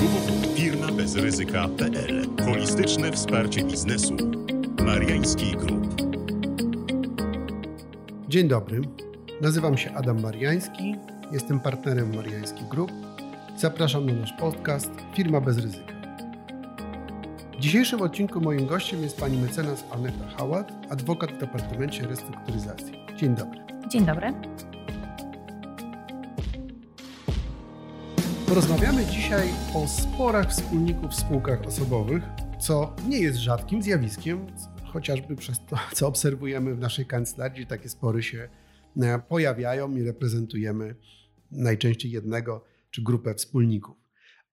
www.firmabezryzyka.pl Holistyczne wsparcie biznesu. Mariański Group. Dzień dobry. Nazywam się Adam Mariański. Jestem partnerem Mariański Group. Zapraszam na nasz podcast Firma bez ryzyka. W dzisiejszym odcinku moim gościem jest pani mecenas Aneta Hałat, adwokat w Departamencie Restrukturyzacji. Dzień dobry. Dzień dobry. Porozmawiamy dzisiaj o sporach wspólników w spółkach osobowych, co nie jest rzadkim zjawiskiem, chociażby przez to, co obserwujemy w naszej kancelarii, takie spory się e, pojawiają i reprezentujemy najczęściej jednego czy grupę wspólników.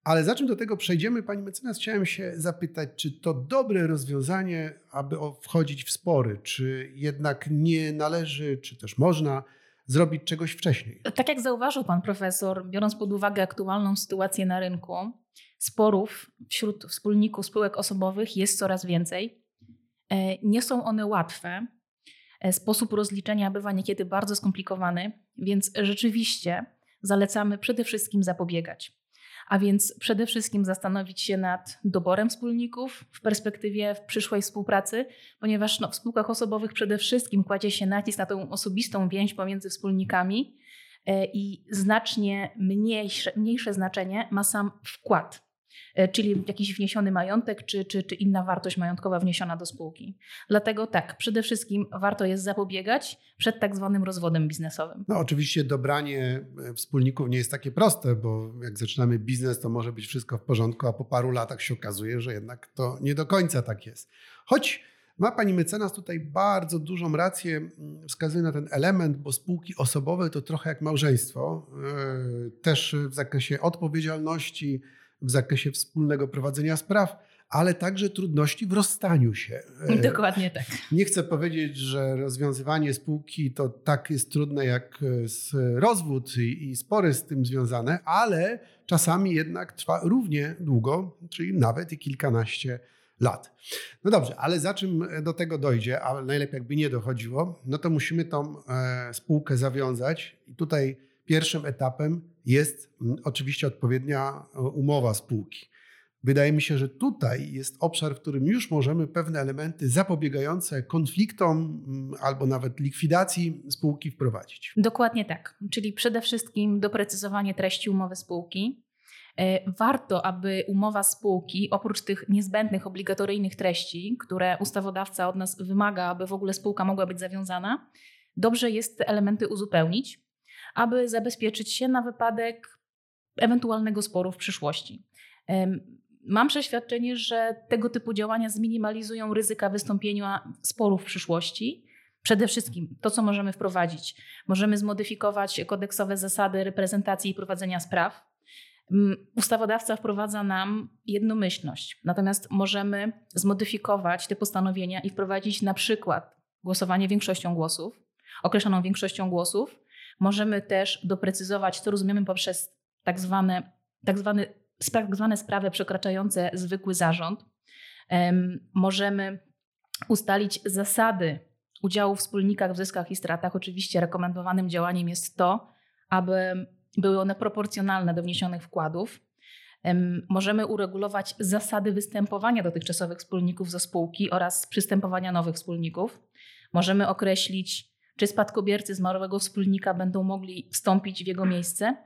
Ale zanim do tego przejdziemy, pani mecenas, chciałem się zapytać, czy to dobre rozwiązanie, aby wchodzić w spory, czy jednak nie należy, czy też można zrobić czegoś wcześniej. Tak jak zauważył pan profesor, biorąc pod uwagę aktualną sytuację na rynku, sporów wśród wspólników spółek osobowych jest coraz więcej. E, nie są one łatwe. E, sposób rozliczenia bywa niekiedy bardzo skomplikowany, więc rzeczywiście zalecamy przede wszystkim zapobiegać a więc przede wszystkim zastanowić się nad doborem wspólników w perspektywie przyszłej współpracy, ponieważ no, w spółkach osobowych przede wszystkim kładzie się nacisk na tą osobistą więź pomiędzy wspólnikami e, i znacznie mniejsze, mniejsze znaczenie ma sam wkład czyli jakiś wniesiony majątek, czy, czy, czy inna wartość majątkowa wniesiona do spółki. Dlatego tak, przede wszystkim warto jest zapobiegać przed tak zwanym rozwodem biznesowym. No oczywiście dobranie e, wspólników nie jest takie proste, bo jak zaczynamy biznes, to może być wszystko w porządku, a po paru latach się okazuje, że jednak to nie do końca tak jest. Choć ma pani mecenas tutaj bardzo dużą rację, wskazuje na ten element, bo spółki osobowe to trochę jak małżeństwo, e, też w zakresie odpowiedzialności, w zakresie wspólnego prowadzenia spraw, ale także trudności w rozstaniu się. E, Dokładnie tak. Nie chcę powiedzieć, że rozwiązywanie spółki to tak jest trudne jak e, rozwód i, i spory z tym związane, ale czasami jednak trwa równie długo, czyli nawet i kilkanaście lat. No dobrze, ale za czym do tego dojdzie, a najlepiej jakby nie dochodziło, no to musimy tą e, spółkę zawiązać i tutaj pierwszym etapem jest mm, oczywiście odpowiednia e, umowa spółki. Wydaje mi się, że tutaj jest obszar, w którym już możemy pewne elementy zapobiegające konfliktom mm, albo nawet likwidacji spółki wprowadzić. Dokładnie tak. Czyli przede wszystkim doprecyzowanie treści umowy spółki. E, warto, aby umowa spółki, oprócz tych niezbędnych, obligatoryjnych treści, które ustawodawca od nas wymaga, aby w ogóle spółka mogła być zawiązana, dobrze jest te elementy uzupełnić aby zabezpieczyć się na wypadek ewentualnego sporu w przyszłości. Mam przeświadczenie, że tego typu działania zminimalizują ryzyka wystąpienia sporów w przyszłości. Przede wszystkim to, co możemy wprowadzić. Możemy zmodyfikować kodeksowe zasady reprezentacji i prowadzenia spraw. Ustawodawca wprowadza nam jednomyślność, natomiast możemy zmodyfikować te postanowienia i wprowadzić na przykład głosowanie większością głosów, określoną większością głosów, Możemy też doprecyzować, co rozumiemy poprzez tak zwane, tak zwane, tak zwane sprawy przekraczające zwykły zarząd. Możemy ustalić zasady udziału w wspólnikach w zyskach i stratach. Oczywiście rekomendowanym działaniem jest to, aby były one proporcjonalne do wniesionych wkładów. Możemy uregulować zasady występowania dotychczasowych wspólników ze spółki oraz przystępowania nowych wspólników. Możemy określić czy spadkobiercy zmarłego wspólnika będą mogli wstąpić w jego miejsce,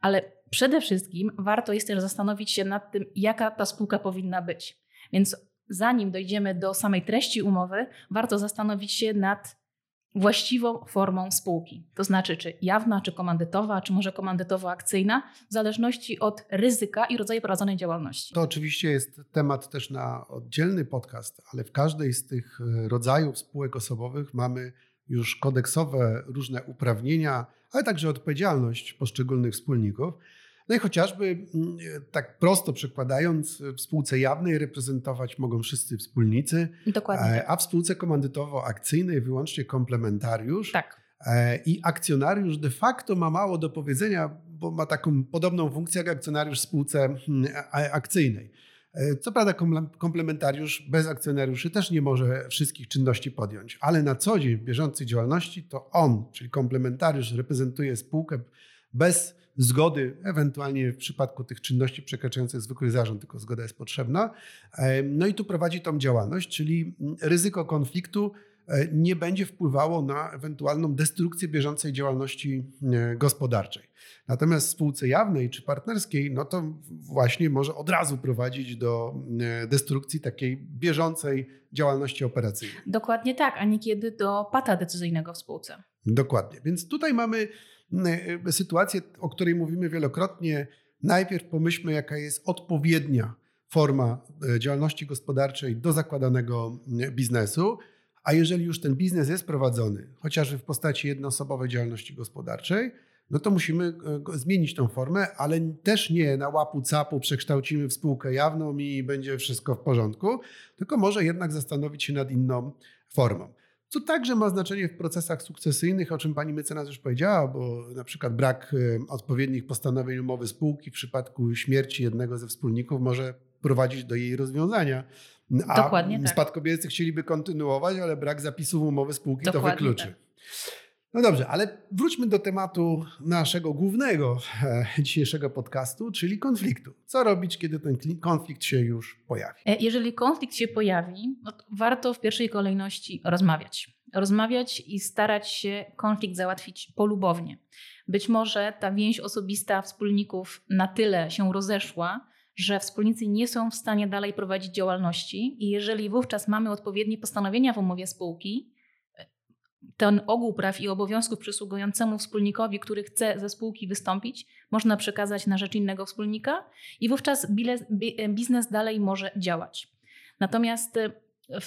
ale przede wszystkim warto jest też zastanowić się nad tym, jaka ta spółka powinna być. Więc zanim dojdziemy do samej treści umowy, warto zastanowić się nad właściwą formą spółki. To znaczy, czy jawna, czy komandytowa, czy może komandytowo-akcyjna, w zależności od ryzyka i rodzaju prowadzonej działalności. To oczywiście jest temat też na oddzielny podcast, ale w każdej z tych rodzajów spółek osobowych mamy już kodeksowe różne uprawnienia, ale także odpowiedzialność poszczególnych wspólników. No i chociażby mm, tak prosto przekładając, w spółce jawnej reprezentować mogą wszyscy wspólnicy, Dokładnie. E, a w spółce komandytowo-akcyjnej wyłącznie komplementariusz. Tak. E, I akcjonariusz de facto ma mało do powiedzenia, bo ma taką podobną funkcję jak akcjonariusz w spółce mm, akcyjnej. E, co prawda komplementariusz bez akcjonariuszy też nie może wszystkich czynności podjąć, ale na co dzień w bieżącej działalności to on, czyli komplementariusz reprezentuje spółkę bez zgody, ewentualnie w przypadku tych czynności przekraczających zwykły zarząd, tylko zgoda jest potrzebna. No i tu prowadzi tą działalność, czyli ryzyko konfliktu E, nie będzie wpływało na ewentualną destrukcję bieżącej działalności e, gospodarczej. Natomiast w spółce jawnej czy partnerskiej, no to właśnie może od razu prowadzić do e, destrukcji takiej bieżącej działalności operacyjnej. Dokładnie tak, a niekiedy do pata decyzyjnego w spółce. Dokładnie. Więc tutaj mamy sytuację, o której mówimy wielokrotnie. Najpierw pomyślmy, jaka jest odpowiednia forma działalności gospodarczej do zakładanego biznesu. A jeżeli już ten biznes jest prowadzony, chociażby w postaci jednoosobowej działalności gospodarczej, no to musimy e, zmienić tą formę, ale też nie na łapu capu przekształcimy w spółkę jawną i będzie wszystko w porządku, tylko może jednak zastanowić się nad inną formą. Co także ma znaczenie w procesach sukcesyjnych, o czym pani mecenas już powiedziała, bo na przykład brak e, odpowiednich postanowień umowy spółki w przypadku śmierci jednego ze wspólników może prowadzić do jej rozwiązania. A Dokładnie tak. spadkobiercy chcieliby kontynuować, ale brak zapisów umowy spółki Dokładnie to wykluczy. Tak. No dobrze, ale wróćmy do tematu naszego głównego e, dzisiejszego podcastu, czyli konfliktu. Co robić, kiedy ten konflikt się już pojawi? E, jeżeli konflikt się pojawi, no warto w pierwszej kolejności rozmawiać. Rozmawiać i starać się konflikt załatwić polubownie. Być może ta więź osobista wspólników na tyle się rozeszła, że wspólnicy nie są w stanie dalej prowadzić działalności i jeżeli wówczas mamy odpowiednie postanowienia w umowie spółki, ten ogół praw i obowiązków przysługującemu wspólnikowi, który chce ze spółki wystąpić, można przekazać na rzecz innego wspólnika i wówczas biznes dalej może działać. Natomiast e,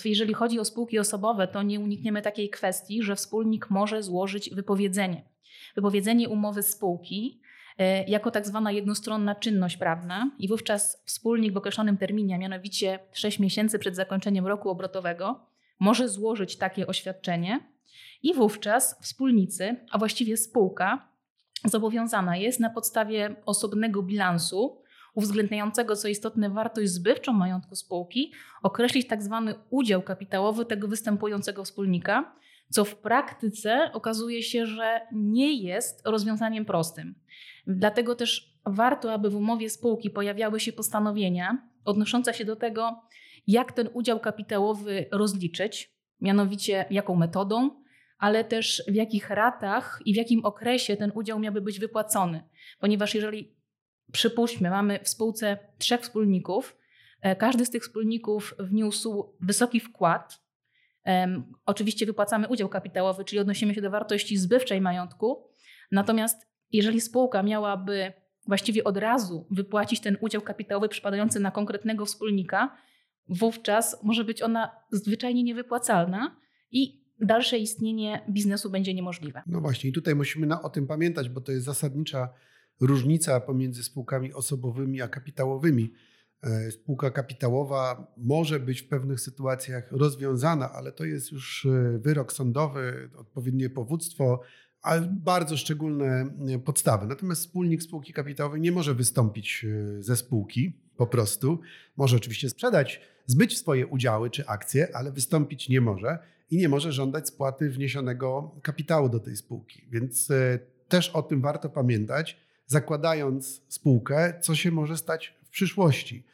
jeżeli chodzi o spółki osobowe, to nie unikniemy takiej kwestii, że wspólnik może złożyć wypowiedzenie. Wypowiedzenie umowy spółki jako tak zwana jednostronna czynność prawna. I wówczas wspólnik w określonym terminie, a mianowicie 6 miesięcy przed zakończeniem roku obrotowego, może złożyć takie oświadczenie. I wówczas wspólnicy, a właściwie spółka, zobowiązana jest na podstawie osobnego bilansu uwzględniającego, co istotne, wartość zbywczą majątku spółki, określić tak zwany udział kapitałowy tego występującego wspólnika, co w praktyce okazuje się, że nie jest rozwiązaniem prostym. Dlatego też warto, aby w umowie spółki pojawiały się postanowienia odnoszące się do tego, jak ten udział kapitałowy rozliczyć, mianowicie jaką metodą, ale też w jakich ratach i w jakim okresie ten udział miałby być wypłacony. Ponieważ jeżeli przypuśćmy, mamy w spółce trzech wspólników, e, każdy z tych wspólników wniósł wysoki wkład. Oczywiście wypłacamy udział kapitałowy, czyli odnosimy się do wartości zbywczej majątku. Natomiast jeżeli spółka miałaby właściwie od razu wypłacić ten udział kapitałowy przypadający na konkretnego wspólnika, wówczas może być ona zwyczajnie niewypłacalna i dalsze istnienie biznesu będzie niemożliwe. No właśnie, i tutaj musimy o tym pamiętać, bo to jest zasadnicza różnica pomiędzy spółkami osobowymi a kapitałowymi. E, spółka kapitałowa może być w pewnych sytuacjach rozwiązana, ale to jest już e, wyrok sądowy, odpowiednie powództwo, ale bardzo szczególne e, podstawy. Natomiast wspólnik spółki kapitałowej nie może wystąpić ze spółki po prostu. Może oczywiście sprzedać, zbyć swoje udziały czy akcje, ale wystąpić nie może i nie może żądać spłaty wniesionego kapitału do tej spółki. Więc też o tym warto pamiętać, zakładając spółkę, co się może stać w przyszłości.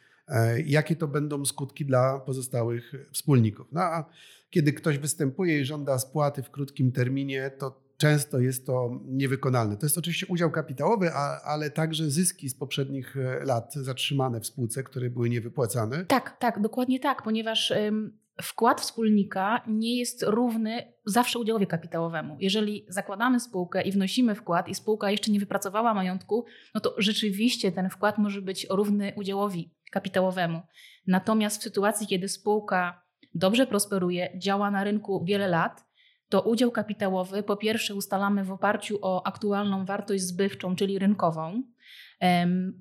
Jakie to będą skutki dla pozostałych wspólników. No a kiedy ktoś występuje i żąda spłaty w krótkim terminie, to często jest to niewykonalne. To jest oczywiście udział kapitałowy, a, ale także zyski z poprzednich e, lat zatrzymane w spółce, które były niewypłacane. Tak, tak, dokładnie tak, ponieważ ym, wkład wspólnika nie jest równy zawsze udziałowi kapitałowemu. Jeżeli zakładamy spółkę i wnosimy wkład i spółka jeszcze nie wypracowała majątku, no to rzeczywiście ten wkład może być równy udziałowi kapitałowemu. Natomiast w sytuacji, kiedy spółka dobrze prosperuje, działa na rynku wiele lat, to udział kapitałowy po pierwsze ustalamy w oparciu o aktualną wartość zbywczą, czyli rynkową.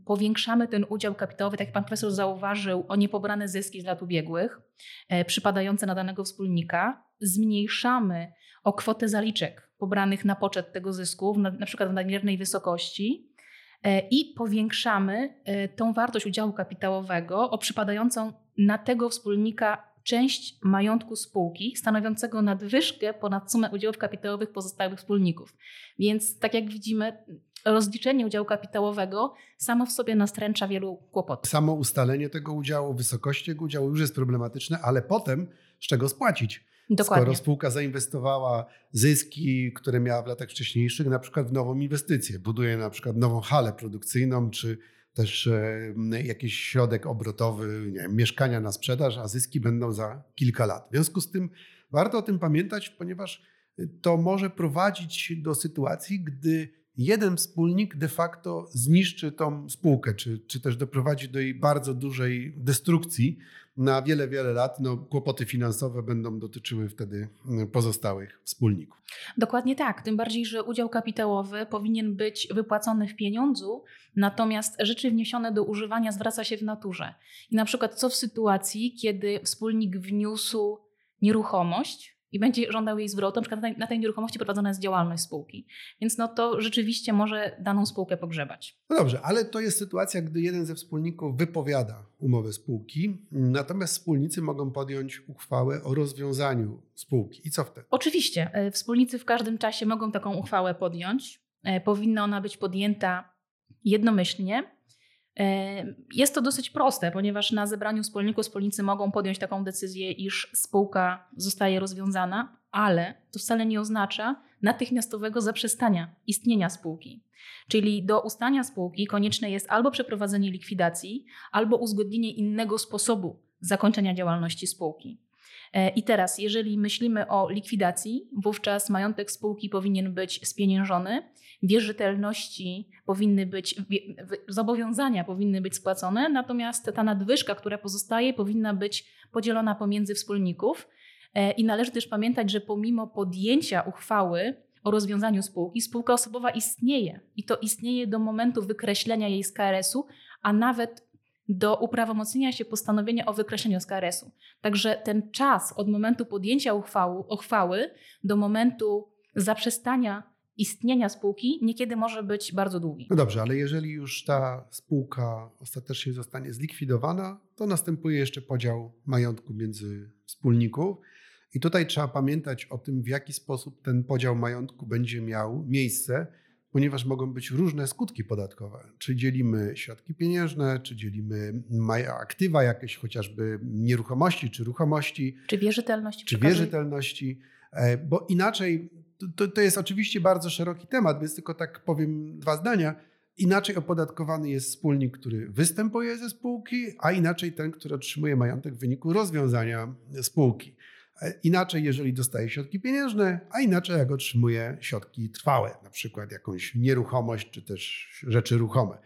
Powiększamy ten udział kapitałowy, tak jak pan profesor zauważył, o niepobrane zyski z lat ubiegłych, e, przypadające na danego wspólnika. Zmniejszamy o kwotę zaliczek pobranych na poczet tego zysku, na, na przykład w nadmiernej wysokości. E, I powiększamy e, tą wartość udziału kapitałowego o przypadającą na tego wspólnika część majątku spółki stanowiącego nadwyżkę ponad sumę udziałów kapitałowych pozostałych wspólników. Więc tak jak widzimy, rozliczenie udziału kapitałowego samo w sobie nastręcza wielu kłopotów. Samo ustalenie tego udziału, wysokości tego udziału już jest problematyczne, ale potem z czego spłacić? Dokładnie. Skoro spółka zainwestowała zyski, które miała w latach wcześniejszych, na przykład w nową inwestycję, buduje na przykład nową halę produkcyjną, czy też e, jakiś środek obrotowy, wiem, mieszkania na sprzedaż, a zyski będą za kilka lat. W związku z tym warto o tym pamiętać, ponieważ to może prowadzić do sytuacji, gdy jeden wspólnik de facto zniszczy tą spółkę, czy, czy też doprowadzi do jej bardzo dużej destrukcji na wiele, wiele lat. No, kłopoty finansowe będą dotyczyły wtedy mm, pozostałych wspólników. Dokładnie tak. Tym bardziej, że udział kapitałowy powinien być wypłacony w pieniądzu, natomiast rzeczy wniesione do używania zwraca się w naturze. I na przykład co w sytuacji, kiedy wspólnik wniósł nieruchomość, i będzie żądał jej zwrotu, na przykład na tej nieruchomości prowadzona jest działalność spółki. Więc no to rzeczywiście może daną spółkę pogrzebać. No dobrze, ale to jest sytuacja, gdy jeden ze wspólników wypowiada umowę spółki, natomiast wspólnicy mogą podjąć uchwałę o rozwiązaniu spółki. I co wtedy? Oczywiście, e, wspólnicy w każdym czasie mogą taką uchwałę podjąć. E, powinna ona być podjęta jednomyślnie jest to dosyć proste, ponieważ na zebraniu wspólników wspólnicy mogą podjąć taką decyzję, iż spółka zostaje rozwiązana, ale to wcale nie oznacza natychmiastowego zaprzestania istnienia spółki. Czyli do ustania spółki konieczne jest albo przeprowadzenie likwidacji, albo uzgodnienie innego sposobu zakończenia działalności spółki. E, I teraz, jeżeli myślimy o likwidacji, wówczas majątek spółki powinien być spieniężony, wierzytelności powinny być, zobowiązania powinny być spłacone, natomiast ta nadwyżka, która pozostaje, powinna być podzielona pomiędzy wspólników. E, I należy też pamiętać, że pomimo podjęcia uchwały o rozwiązaniu spółki, spółka osobowa istnieje i to istnieje do momentu wykreślenia jej z KRS-u, a nawet do uprawomocnienia się postanowienia o wykreśleniu z KRS-u. Także ten czas od momentu podjęcia uchwały, uchwały do momentu zaprzestania istnienia spółki niekiedy może być bardzo długi. No dobrze, ale jeżeli już ta spółka ostatecznie zostanie zlikwidowana, to następuje jeszcze podział majątku między wspólników. I tutaj trzeba pamiętać o tym, w jaki sposób ten podział majątku będzie miał miejsce ponieważ mogą być różne skutki podatkowe. Czy dzielimy środki pieniężne, czy dzielimy aktywa jakieś, chociażby nieruchomości, czy ruchomości. Czy wierzytelności. Czy wierzytelności, e, bo inaczej, to, to jest oczywiście bardzo szeroki temat, więc tylko tak powiem dwa zdania. Inaczej opodatkowany jest wspólnik, który występuje ze spółki, a inaczej ten, który otrzymuje majątek w wyniku rozwiązania spółki. Inaczej, jeżeli dostaje środki pieniężne, a inaczej, jak otrzymuje środki trwałe, na przykład jakąś nieruchomość czy też rzeczy ruchome.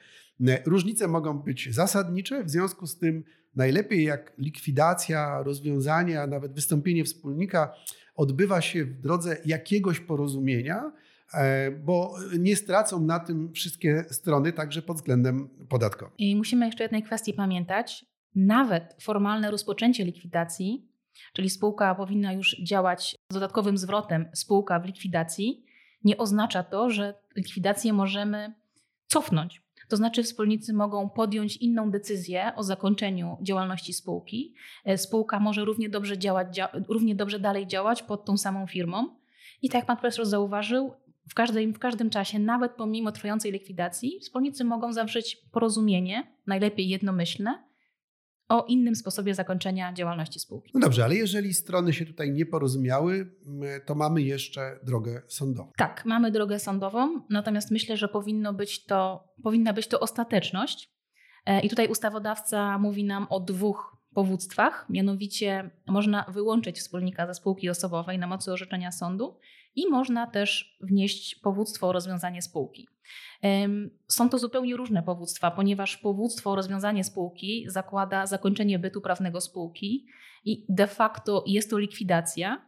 Różnice mogą być zasadnicze, w związku z tym najlepiej jak likwidacja, rozwiązanie, a nawet wystąpienie wspólnika odbywa się w drodze jakiegoś porozumienia, e, bo nie stracą na tym wszystkie strony, także pod względem podatkowym. I musimy jeszcze jednej kwestii pamiętać. Nawet formalne rozpoczęcie likwidacji czyli spółka powinna już działać z dodatkowym zwrotem spółka w likwidacji, nie oznacza to, że likwidację możemy cofnąć. To znaczy, wspólnicy mogą podjąć inną decyzję o zakończeniu działalności spółki. E, spółka może równie dobrze, działać, równie dobrze dalej działać pod tą samą firmą. I tak jak pan profesor zauważył, w każdym, w każdym czasie, nawet pomimo trwającej likwidacji, wspólnicy mogą zawrzeć porozumienie, najlepiej jednomyślne, o innym sposobie zakończenia działalności spółki. No dobrze, ale jeżeli strony się tutaj nie porozumiały, to mamy jeszcze drogę sądową. Tak, mamy drogę sądową, natomiast myślę, że powinno być to, powinna być to ostateczność. E, I tutaj ustawodawca mówi nam o dwóch powództwach, mianowicie można wyłączyć wspólnika ze spółki osobowej na mocy orzeczenia sądu i można też wnieść powództwo o rozwiązanie spółki. Są to zupełnie różne powództwa, ponieważ powództwo o rozwiązanie spółki zakłada zakończenie bytu prawnego spółki i de facto jest to likwidacja.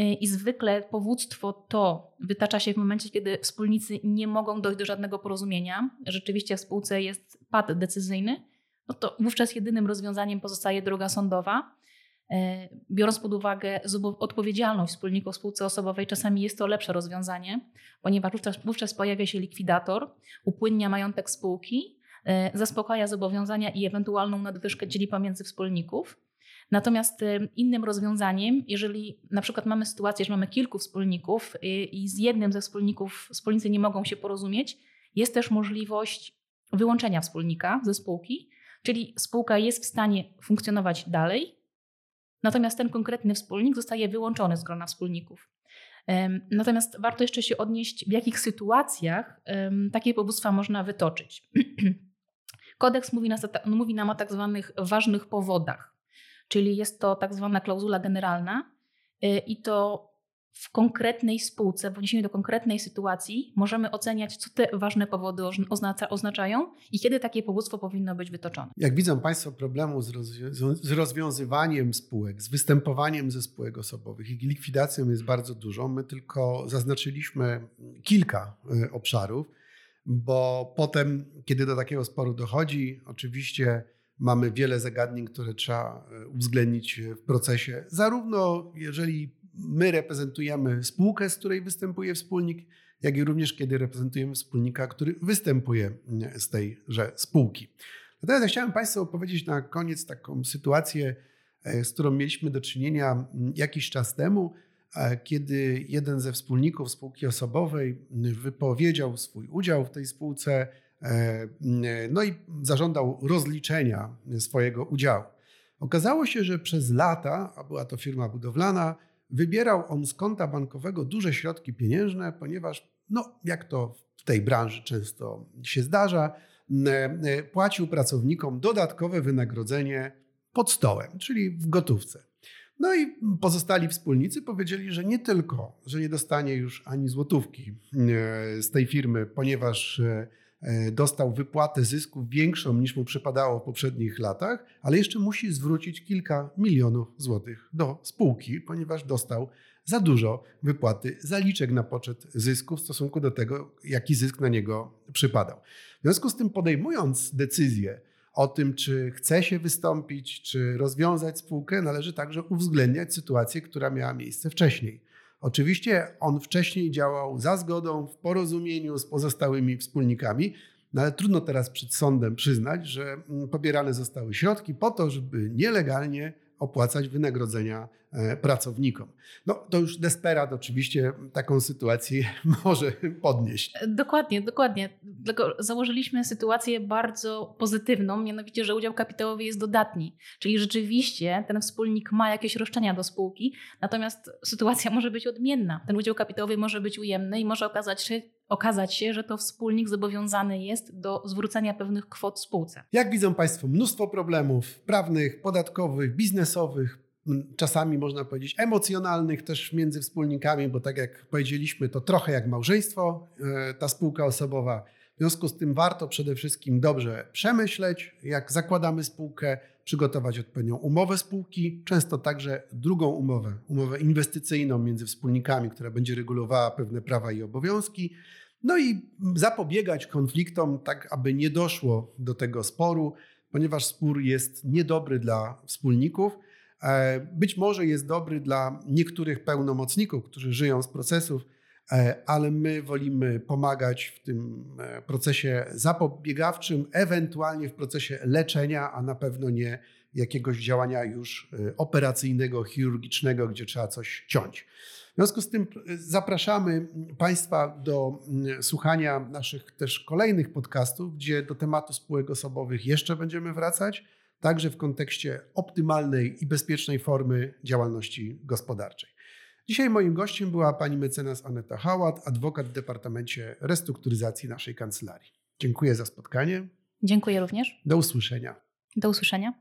Y, I zwykle powództwo to wytacza się w momencie, kiedy wspólnicy nie mogą dojść do żadnego porozumienia. Rzeczywiście w spółce jest pad decyzyjny, no to wówczas jedynym rozwiązaniem pozostaje droga sądowa. E, biorąc pod uwagę odpowiedzialność wspólników spółce osobowej, czasami jest to lepsze rozwiązanie, ponieważ wówczas, wówczas pojawia się likwidator, upłynnia majątek spółki, e, zaspokaja zobowiązania i ewentualną nadwyżkę dzieli pomiędzy wspólników. Natomiast e, innym rozwiązaniem, jeżeli na przykład mamy sytuację, że mamy kilku wspólników i z jednym ze wspólników wspólnicy nie mogą się porozumieć, Jest też możliwość wyłączenia wspólnika ze spółki, czyli spółka jest w stanie funkcjonować dalej, natomiast ten konkretny wspólnik zostaje wyłączony z grona wspólników. Natomiast warto jeszcze się odnieść, w jakich sytuacjach takie powództwa można wytoczyć. Kodeks mówi, nas, mówi nam o tak zwanych ważnych powodach, czyli jest to tak zwana klauzula generalna y, i to w konkretnej spółce, w odniesieniu do konkretnej sytuacji, możemy oceniać, co te ważne powody oznacza, oznaczają i kiedy takie powództwo powinno być wytoczone. Jak widzą Państwo problemu z, rozwią- z rozwiązywaniem spółek, z występowaniem ze spółek osobowych, ich likwidacją jest bardzo dużo. My tylko zaznaczyliśmy kilka y, obszarów, bo potem, kiedy do takiego sporu dochodzi, oczywiście mamy wiele zagadnień, które trzeba y, uwzględnić w procesie, zarówno jeżeli my reprezentujemy spółkę, z której występuje wspólnik, jak i również kiedy reprezentujemy wspólnika, który występuje z tejże spółki. Natomiast ja chciałem Państwu opowiedzieć na koniec taką sytuację, e, z którą mieliśmy do czynienia jakiś czas temu, e, kiedy jeden ze wspólników spółki osobowej wypowiedział swój udział w tej spółce, e, no i zażądał rozliczenia swojego udziału. Okazało się, że przez lata, a była to firma budowlana, wybierał on z konta bankowego duże środki pieniężne, ponieważ, no, jak to w tej branży często się zdarza, e, płacił pracownikom dodatkowe wynagrodzenie pod stołem, czyli w gotówce. No i pozostali wspólnicy powiedzieli, że nie tylko, że nie dostanie już ani złotówki e, z tej firmy, ponieważ e, dostał wypłatę zysków większą niż mu przypadało w poprzednich latach, ale jeszcze musi zwrócić kilka milionów złotych do spółki, ponieważ dostał za dużo wypłaty zaliczek na poczet zysku w stosunku do tego, jaki zysk na niego przypadał. W związku z tym, podejmując decyzję o tym, czy chce się wystąpić, czy rozwiązać spółkę, należy także uwzględniać sytuację, która miała miejsce wcześniej. Oczywiście on wcześniej działał za zgodą, w porozumieniu z pozostałymi wspólnikami, no ale trudno teraz przed sądem przyznać, że mm, pobierane zostały środki po to, żeby nielegalnie opłacać wynagrodzenia e, pracownikom. No to już desperat oczywiście taką sytuację może podnieść. Dokładnie, dokładnie. Dlatego założyliśmy sytuację bardzo pozytywną, mianowicie, że udział kapitałowy jest dodatni. Czyli rzeczywiście ten wspólnik ma jakieś roszczenia do spółki, natomiast sytuacja może być odmienna. Ten udział kapitałowy może być ujemny i może okazać się, okazać się, że to wspólnik zobowiązany jest do zwrócenia pewnych kwot spółce. Jak widzą Państwo, mnóstwo problemów prawnych, podatkowych, biznesowych, czasami można powiedzieć emocjonalnych też między wspólnikami, bo tak jak powiedzieliśmy, to trochę jak małżeństwo, e, ta spółka osobowa. W związku z tym warto przede wszystkim dobrze przemyśleć, jak zakładamy spółkę, przygotować odpowiednią umowę spółki, często także drugą umowę, umowę inwestycyjną między wspólnikami, która będzie regulowała pewne prawa i obowiązki. No i zapobiegać konfliktom, tak aby nie doszło do tego sporu, ponieważ spór jest niedobry dla wspólników. E, być może jest dobry dla niektórych pełnomocników, którzy żyją z procesów, e, ale my wolimy pomagać w tym e, procesie zapobiegawczym, ewentualnie w procesie leczenia, a na pewno nie jakiegoś działania już operacyjnego, chirurgicznego, gdzie trzeba coś ciąć. W związku z tym zapraszamy Państwa do mm, słuchania naszych też kolejnych podcastów, gdzie do tematu spółek osobowych jeszcze będziemy wracać, także w kontekście optymalnej i bezpiecznej formy działalności gospodarczej. Dzisiaj moim gościem była pani mecenas Aneta Hałat, adwokat w Departamencie Restrukturyzacji naszej kancelarii. Dziękuję za spotkanie. Dziękuję również. Do usłyszenia. Do usłyszenia.